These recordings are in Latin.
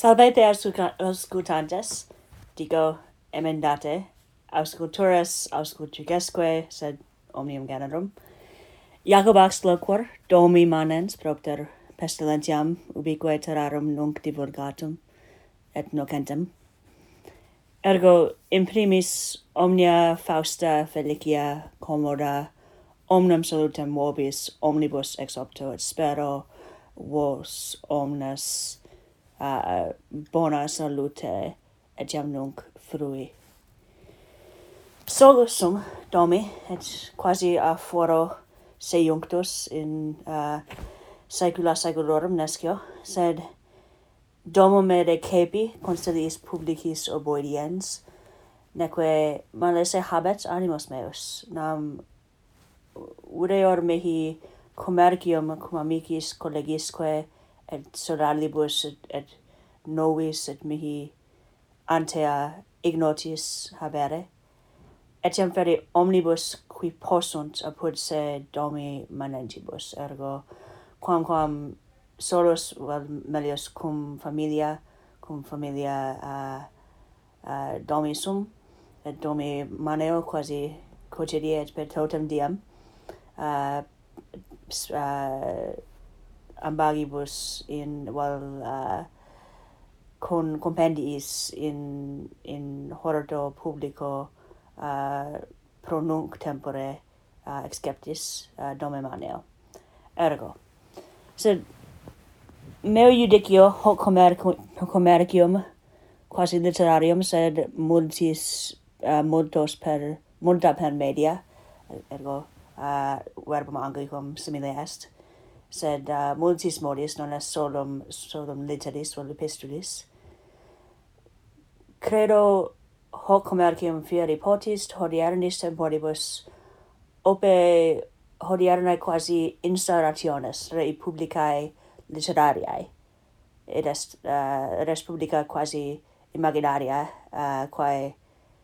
Salvete auscultantes, dico emendate, auscultores auscultugesque, sed omnium generum. Jacobax loquor, domi manens propter pestilentiam ubique terrarum nunc divulgatum et nocentem. Ergo imprimis omnia fausta felicia commoda omnem salutem vobis omnibus ex opto et spero vos omnes uh, bona salute et jam nunc frui. Solus sum domi et quasi a foro se junctus in uh, saecula saeculorum nescio, sed domo me de cepi constellis publicis oboidiens, neque malese habet animos meus, nam ureor mehi commercium cum amicis collegisque et solalibus et, et novis et mihi antea ignotis habere. Etiam feri omnibus qui possunt apud se domi manentibus ergo quamquam solus vel melius cum familia cum familia uh, uh, domi sum et domi maneo quasi quotidie et per totem diem uh, uh, ambagibus in val uh, con compendiis in in horto publico uh, pro nunc tempore uh, exceptis uh, domem maneo. Ergo sed meo judicio hoc commercium, commercium quasi literarium sed multis uh, multos per multa per media ergo uh, verbum anglicum simile est sed uh, multis modis, non est solum, solum literis vel epistulis. Credo hoc commercium fieri potist, hodiernis temporibus, ope hodiernae quasi instaurationes rei publicae literariae, et est uh, res publica quasi imaginaria, uh, quae,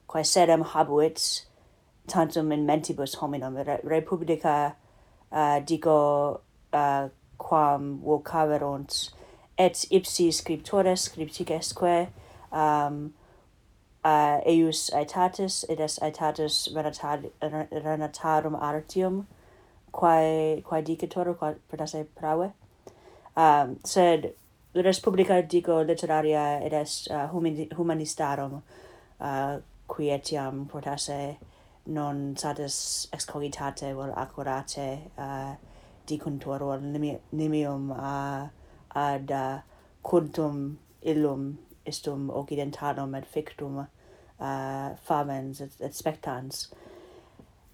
quae sedem habuit tantum in mentibus hominum, re, republica uh, dico uh, quam vocaverunt et ipsi scriptores scripticesque um uh, eius aetatis et est aetatis renatarum artium quae quae dicitor quod pertasse prave um sed res publica dico literaria et est uh, humanistarum uh, qui etiam portasse non satis excogitante vel accurate uh, dicontoror nimium, nimium uh, ad uh, quantum illum istum occidentalum et fictum uh, famens et, et spectans.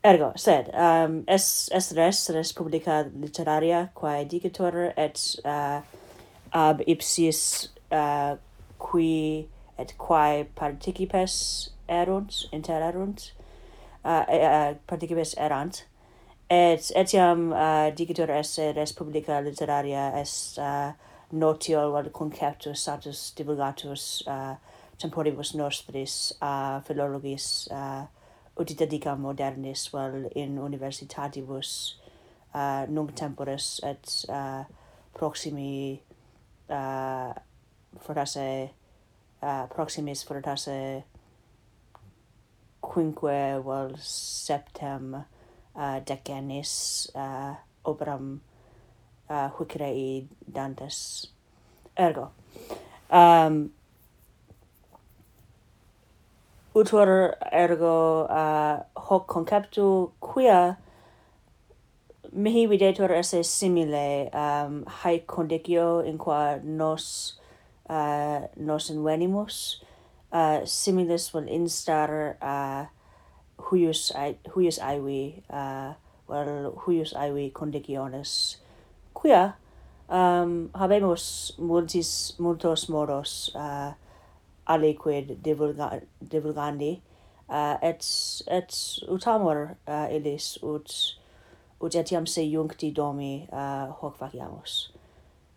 Ergo, sed, um, es, es res, res publica literaria, quae dicitur et uh, ab ipsis uh, qui et quae participes erunt, inter erunt, uh, uh, participes erant, et etiam uh, dicitur esse res publica literaria est uh, notio vel conceptus satis divulgatus uh, temporibus nostris a uh, philologis uh, ut dedica modernis vel in universitatibus uh, nunc temporis et uh, proximi uh, fortasse uh, proximis fortasse quinque vel septem uh, decennis uh, operam uh, Huicrei Dantes. Ergo, um, utur ergo uh, hoc conceptu quia mihi videtur esse simile um, haec condicio in qua nos uh, nos invenimus uh, similis vel instar uh, huius ai, huius aivi uh, well huius aivi conditiones quia um, habemus multis multos modos uh, aliquid divulga, divulgandi uh, et et utamor uh, illis ut ut etiam se juncti domi uh, hoc faciamus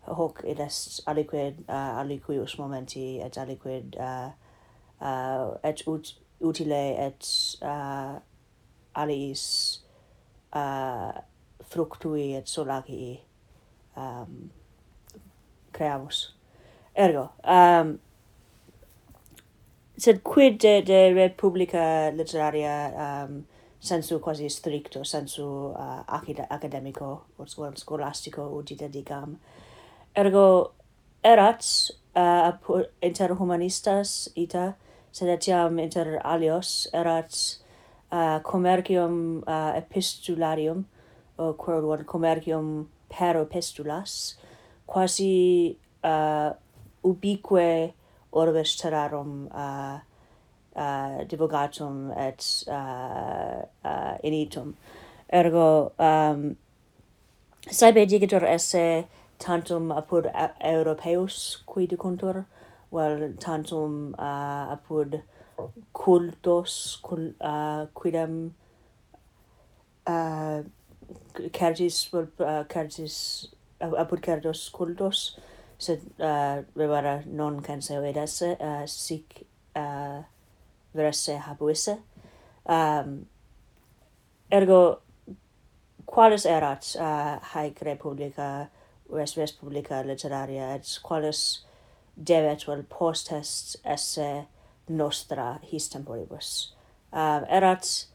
hoc id est aliquid uh, aliquius momenti uh, et aliquid uh, uh, et ut utile et uh, aliis uh, fructui et solacii um, creamus. Ergo, um, sed quid de, de republica literaria um, sensu quasi stricto, sensu uh, acad academico, or scolastico uti dedicam. Ergo, erat uh, inter humanistas ita sed etiam inter alios erat uh, commercium uh, epistularium, o quod one commercium per epistulas, quasi uh, ubique orbes terrarum uh, uh, divulgatum et uh, uh, initum. Ergo, um, saebe digitur esse tantum apud Europeus qui dicuntur, vel tantum uh, apud cultos cul, uh, quidem uh, certis vel uh, certis uh, apud certos cultos sed uh, vera non canso edesse uh, sic uh, veresse habuisse um, ergo qualis erat uh, haec republica res res publica literaria et qualis devet vel post est esse nostra his temporibus. Uh, erat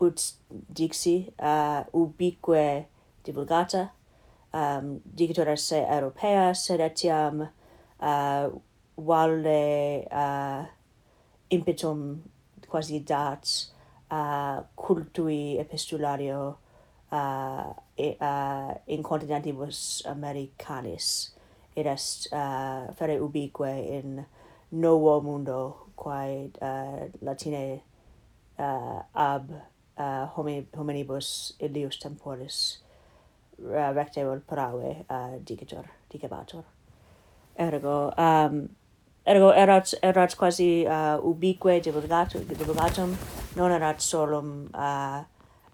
ut dixi uh, ubique divulgata, um, dicitur esse Europea, sed etiam uh, valde uh, impetum quasi dat uh, cultui epistulario uh, e, uh, in continentibus Americanis id est uh, fere ubique in novo mundo quae uh, latine uh, ab uh, hominibus illius temporis uh, recte vel parave uh, dicitor, dicebator. Ergo, um, ergo erat, erat quasi uh, ubique divulgatum, divulgatum, non erat solum uh,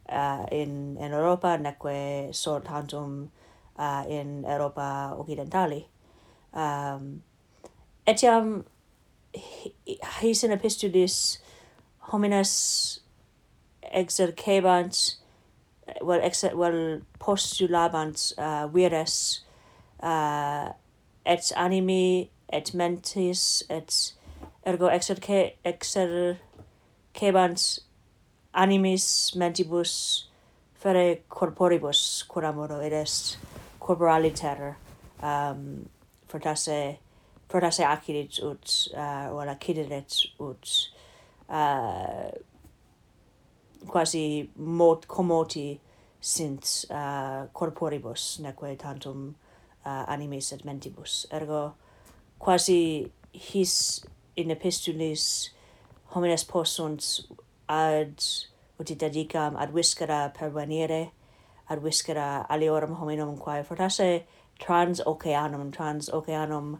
uh, in, in Europa, neque sol tantum uh, in Europa occidentali. Um, etiam his in epistulis homines exercebant well exer, well postulabant uh, vires uh, et animi et mentis et ergo exerce exercebant animis mentibus fere corporibus quoramur est corporaliter um, fortasse fortasse acidit ut uh, or acididet ut uh, quasi mot commoti sint uh, corporibus neque tantum uh, animis et mentibus. Ergo quasi his in epistulis homines possunt ad uti dedicam ad viscera pervenire ad viscera aliorum hominum quae fortasse trans oceanum trans oceanum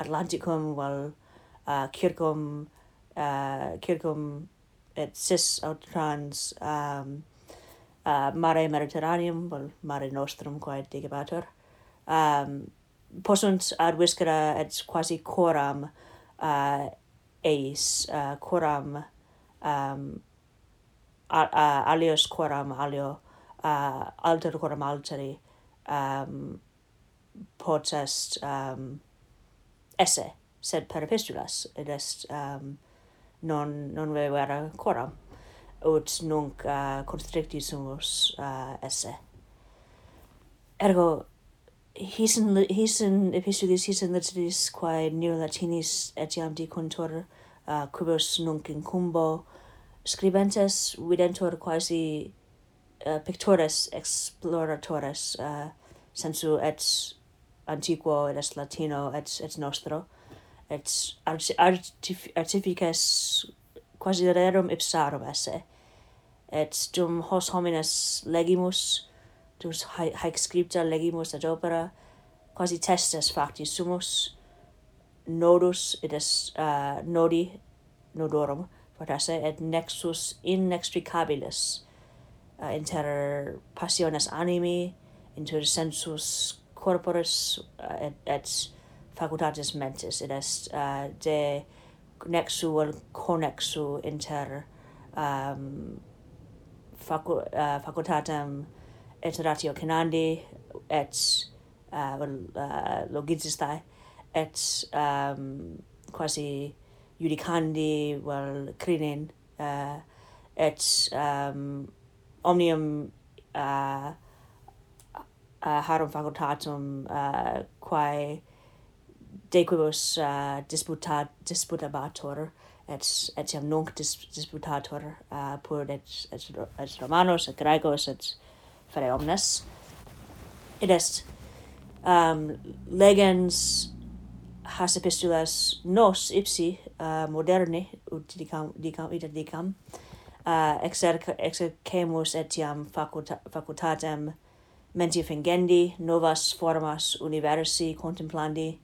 Atlanticum vel uh, circum uh, circum et cis aut trans um, uh, mare Mediterraneum vel mare nostrum quae digebatur um, possunt ad viscera et quasi coram uh, eis uh, coram um, a, a, alios coram alio uh, alter coram alteri um, potest um, esse, sed per epistulas, id est um, non, non vera coram, ut nunc uh, constricti sumus uh, esse. Ergo, his in, his in epistulis, his in literis, quae neo latinis etiam dicuntur, uh, quibus nunc incumbo, scribentes videntur quasi uh, pictores exploratores uh, sensu et antiquo et est latino et et nostro. Et art, artif, artifices quasi rerum ipsarum esse. Et dum hos homines legimus dus haec scripta legimus ad opera quasi testes facti sumus nodus et est uh, nodi nodorum fortasse et nexus inextricabilis uh, inter passiones animi inter sensus corporis uh, et, et facultatis mentis. It est uh, de nexu vel connexu inter um, facu uh, facultatem et ratio canandi et uh, vel uh, logizistae et um, quasi judicandi vel crinin uh, et um, omnium uh, uh, harum facultatum uh, quae de quibus uh, disputat disputabatur et etiam nunc dis, disputatur uh, pur et, et, et romanos et graecos et fere omnes. Id est um, legens has epistulas nos ipsi uh, moderni ut dicam dicam id dicam uh, exerc exercemus etiam faculta facultatem mentia fingendi, novas formas universi contemplandi,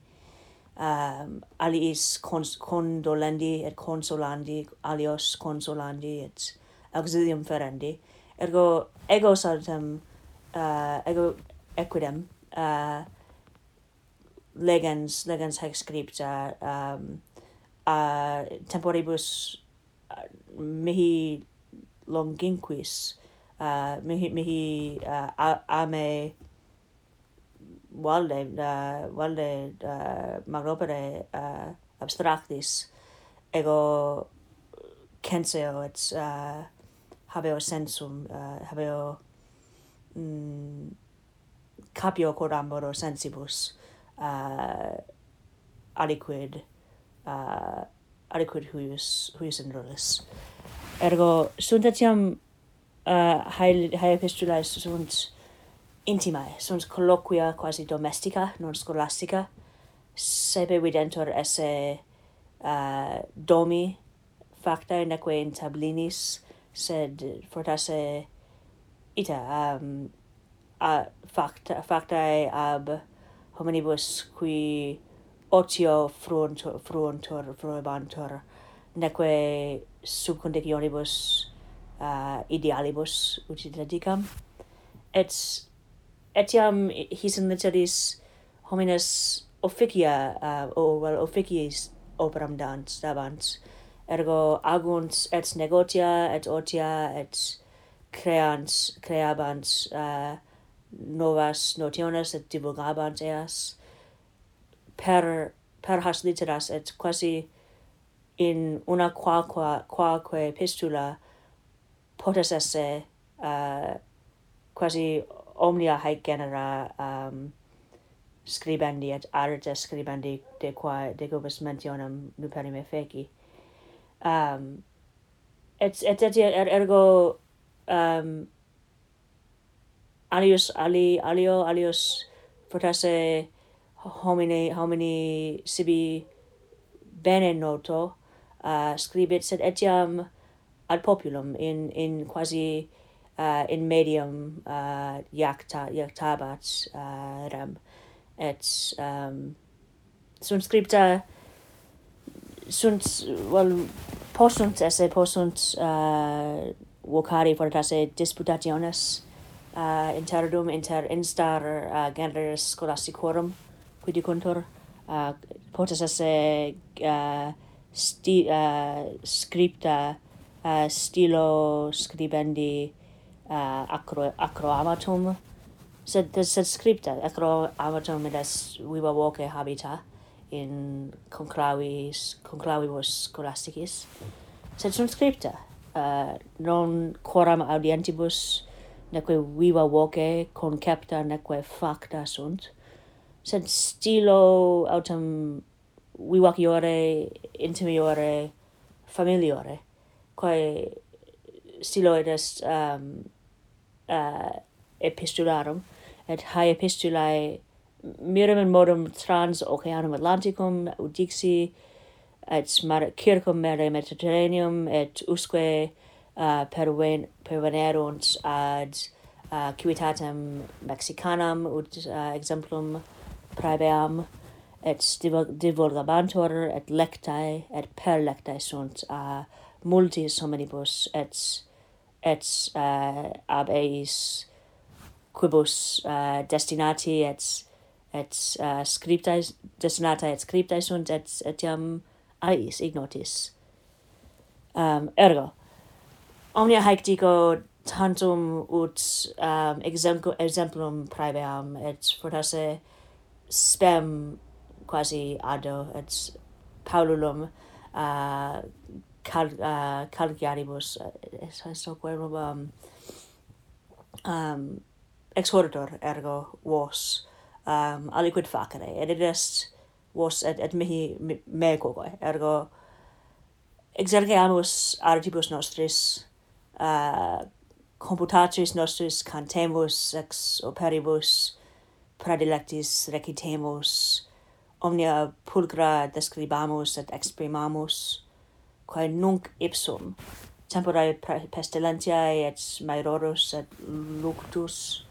um, aliis cons condolendi et consolandi, alios consolandi et auxilium ferendi. Ergo ego saltem, uh, ego equidem, uh, legens, legens hec scripta, um, uh, temporibus uh, mihi longinquis uh, mihi mihi uh, a, ame valde uh, valde uh, magropere uh, abstractis ego censeo et uh, habeo sensum uh, habeo mm, capio coramboro sensibus uh, aliquid uh, aliquid huius, huius in rulis. Ergo, sunt etiam uh, hae, hae epistulae sunt intimae, sunt colloquia quasi domestica, non scholastica, sebe videntur esse uh, domi factae neque in tablinis, sed fortasse ita um, a, facta, factae ab hominibus qui otio fruuntur, fruuntur, fruebantur, neque subcondicionibus uh, idealibus, uti dedicam. Et etiam his in literis homines officia, uh, o, well, officiis operam dans, dabant, ergo agunt et negotia et otia et creans, creabant uh, novas notiones et divulgabant eas, per per has literas et quasi in una qualqua qualque epistula potes esse uh, quasi omnia haec genera um, scribendi et arte scribendi de qua de quibus mentionem nuperime feci. Um, et et et er, ergo um, alius ali alio alius potesse homine homini sibi bene noto uh, scribit sed etiam ad populum in in quasi uh, in medium uh, iacta iactabat uh, rem. Et um, sunt scripta sunt well possunt esse possunt uh, vocari fortasse disputationes uh, interdum inter instar uh, generis scholasticorum quid contor uh, potes esse uh, sti, uh, scripta uh, stilo scribendi uh, acro, acroamatum. Sed sed scripta acroamatum edas viva voce habita in conclavis conclavibus scholasticis. Sed sunt scripta uh, non quoram audientibus neque viva voce concepta neque facta sunt sed stilo autem vivaciore, intimiore, familiore, quae stilo id est um, uh, epistularum, et hae epistulae miram in modum trans oceanum Atlanticum, udixi, et mare, circum mare Mediterraneum, et usque uh, perven, pervenerunt ad uh, civitatem Mexicanam, ut uh, exemplum praeveam, et divulgabantur, et lectae, et per lectae sunt a uh, multis hominibus, et, et uh, ab eis quibus uh, destinati, et, et uh, scriptae, destinatae et scriptae sunt, et etiam ais ignotis. Um, ergo, omnia haec dico tantum ut um, exemplum, exemplum praeveam, et fortasse spem quasi ado et paululum uh, cal, uh, calgiaribus uh, es so querum um, um, exhortator ergo vos um, aliquid facere et id est vos et, et mihi me, me ergo ergo exergeamus artibus nostris uh, computatis nostris cantemus ex operibus predilectis recitemus, omnia pulgra describamus et exprimamus, quae nunc ipsum, temporae pestilentiae et maerorus et luctus,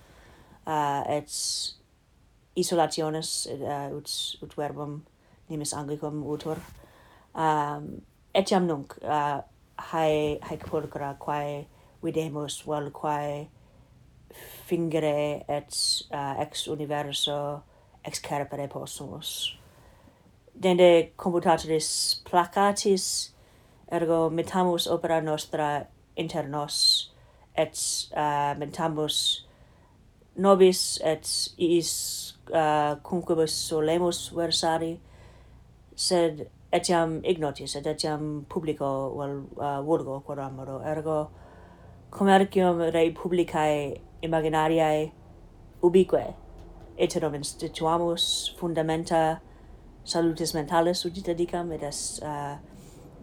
uh, et isolationes uh, ut, ut verbum nimis anglicum utor. Um, etiam nunc, uh, hae, hae pulgra quae videmus, vel quae fingere et uh, ex universo ex carpere possumus. Dende computatoris placatis, ergo metamus opera nostra inter nos, et uh, metamus nobis et iis uh, concubus solemus versari, sed etiam ignotis, et etiam publico vel uh, vulgo quoramoro, ergo commercium rei publicae imaginariae ubique, et instituamus fundamenta salutis mentalis udita dedicam et est uh,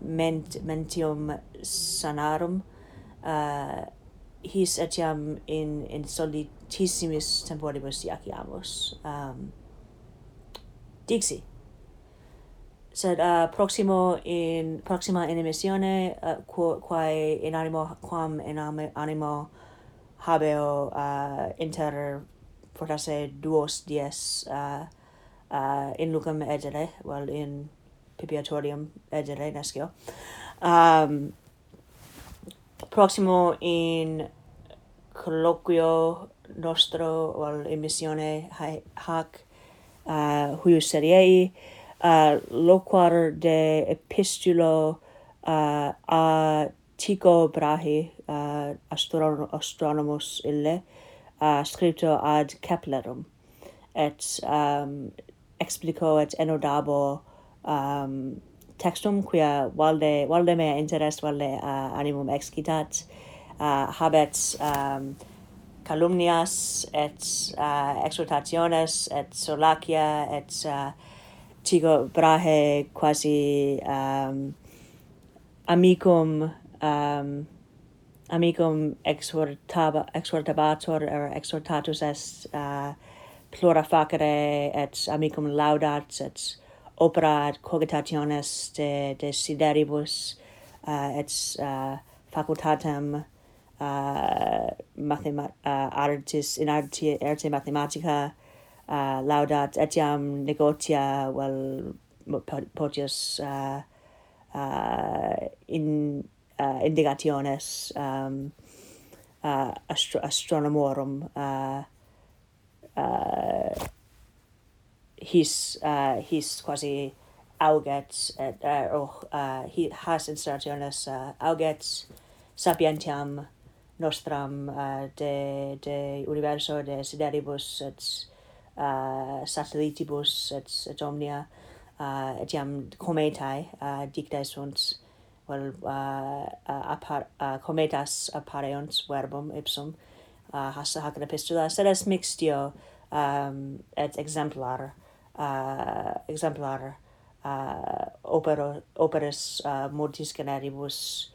ment mentium sanarum uh, his etiam in in solitissimis temporibus iaciamus. Um dixi. Sed uh, proximo in proxima in emissione uh, quo, quae in animo quam in animo habeo uh, inter fortasse duos dies uh, uh, in lucum edere, well, in pipiatorium edere nescio. Um, proximo in colloquio nostro, well, in missione hac uh, huius seriei, uh, loquar de epistulo uh, a Tycho Brahe, eh, uh, astron astronomus ille, uh, scripto ad Keplerum, et um, explico et enodabo um, textum quia valde, valde mea interest, valde uh, animum excitat, uh, habet um, calumnias et uh, exhortationes et solacia et uh, Tycho Brahe quasi um, amicum um, amicum exhortaba, exhortabatur or exhortatus est uh, plura facere et amicum laudat et opera et cogitationes de, de sideribus uh, et uh, facultatem uh, mathema uh, artis in arti arte mathematica uh, laudat etiam negotia vel potius uh, uh, in uh, indicaciones um, uh, astro astronomorum uh, uh, his uh, his quasi auget et uh, oh, uh, he has installaciones uh, auget sapientiam nostram uh, de de universo de sideribus et uh, satellitibus et, et omnia uh, etiam cometae uh, dictae sunt vel uh, uh, apar, uh, cometas appareons verbum ipsum uh, hasta hac in epistula sed est mixtio um, et exemplar uh, exemplar uh, opero, operis uh, multis generibus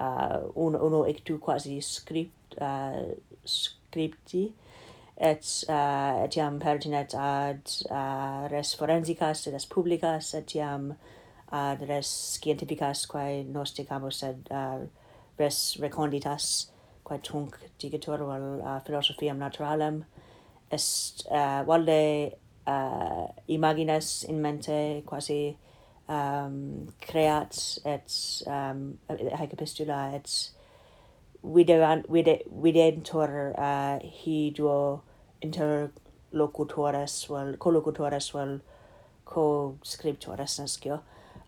uh, un, uno ictu quasi script, uh, scripti et uh, etiam pertinet ad uh, res forensicas et res publicas etiam ad res scientificas quae nosticamus sed uh, res reconditas quae tunc digitur vel uh, philosophiam naturalem. Est uh, valde uh, imagines in mente quasi um, creat et um, haec epistula et videant vide, videntur uh, hi duo interlocutores vel collocutores vel co scriptores nescio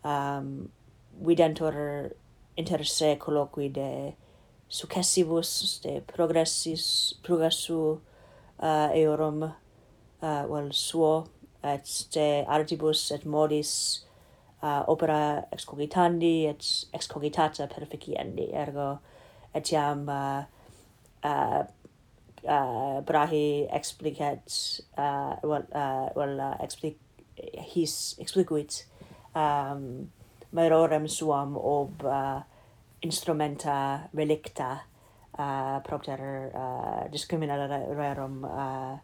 um, videntur inter se colloqui de successivus de progressis progressu uh, eorum uh, vel suo et de artibus et modis uh, opera excogitandi et excogitata perficiendi ergo etiam uh, uh, uh, brahi explicat uh, well, uh, well uh, explic his explicuit um, merorem suam ob uh, instrumenta relicta uh, propter uh, discriminarerum uh,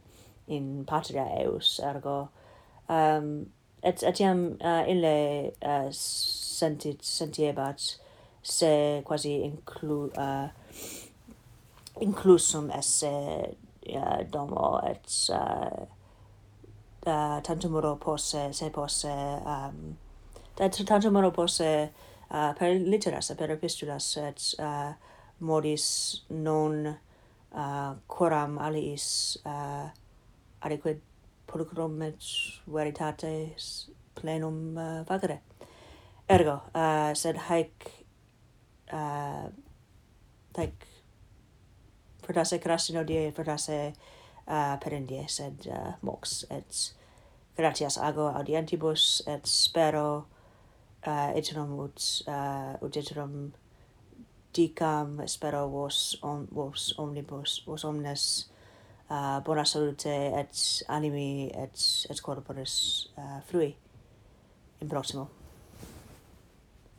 in patria eus ergo um, et etiam uh, ille uh, sentit sentiebat se quasi inclu uh, inclusum esse uh, domo et uh, uh, tantum uro posse se posse um, et tantum modo posse uh, per litteras per epistulas et uh, modis non uh, coram aliis uh, adequid pulchrum et veritates plenum uh, vagere. Ergo, uh, sed haec uh, haec fortasse crassino die, fortasse uh, perendie, sed uh, mox, et gratias ago audientibus, et spero iterum ut uh, ut iterum dicam spero vos om, vos omnibus vos omnes uh, bona salute et animi et et corporis uh, frui. In proximo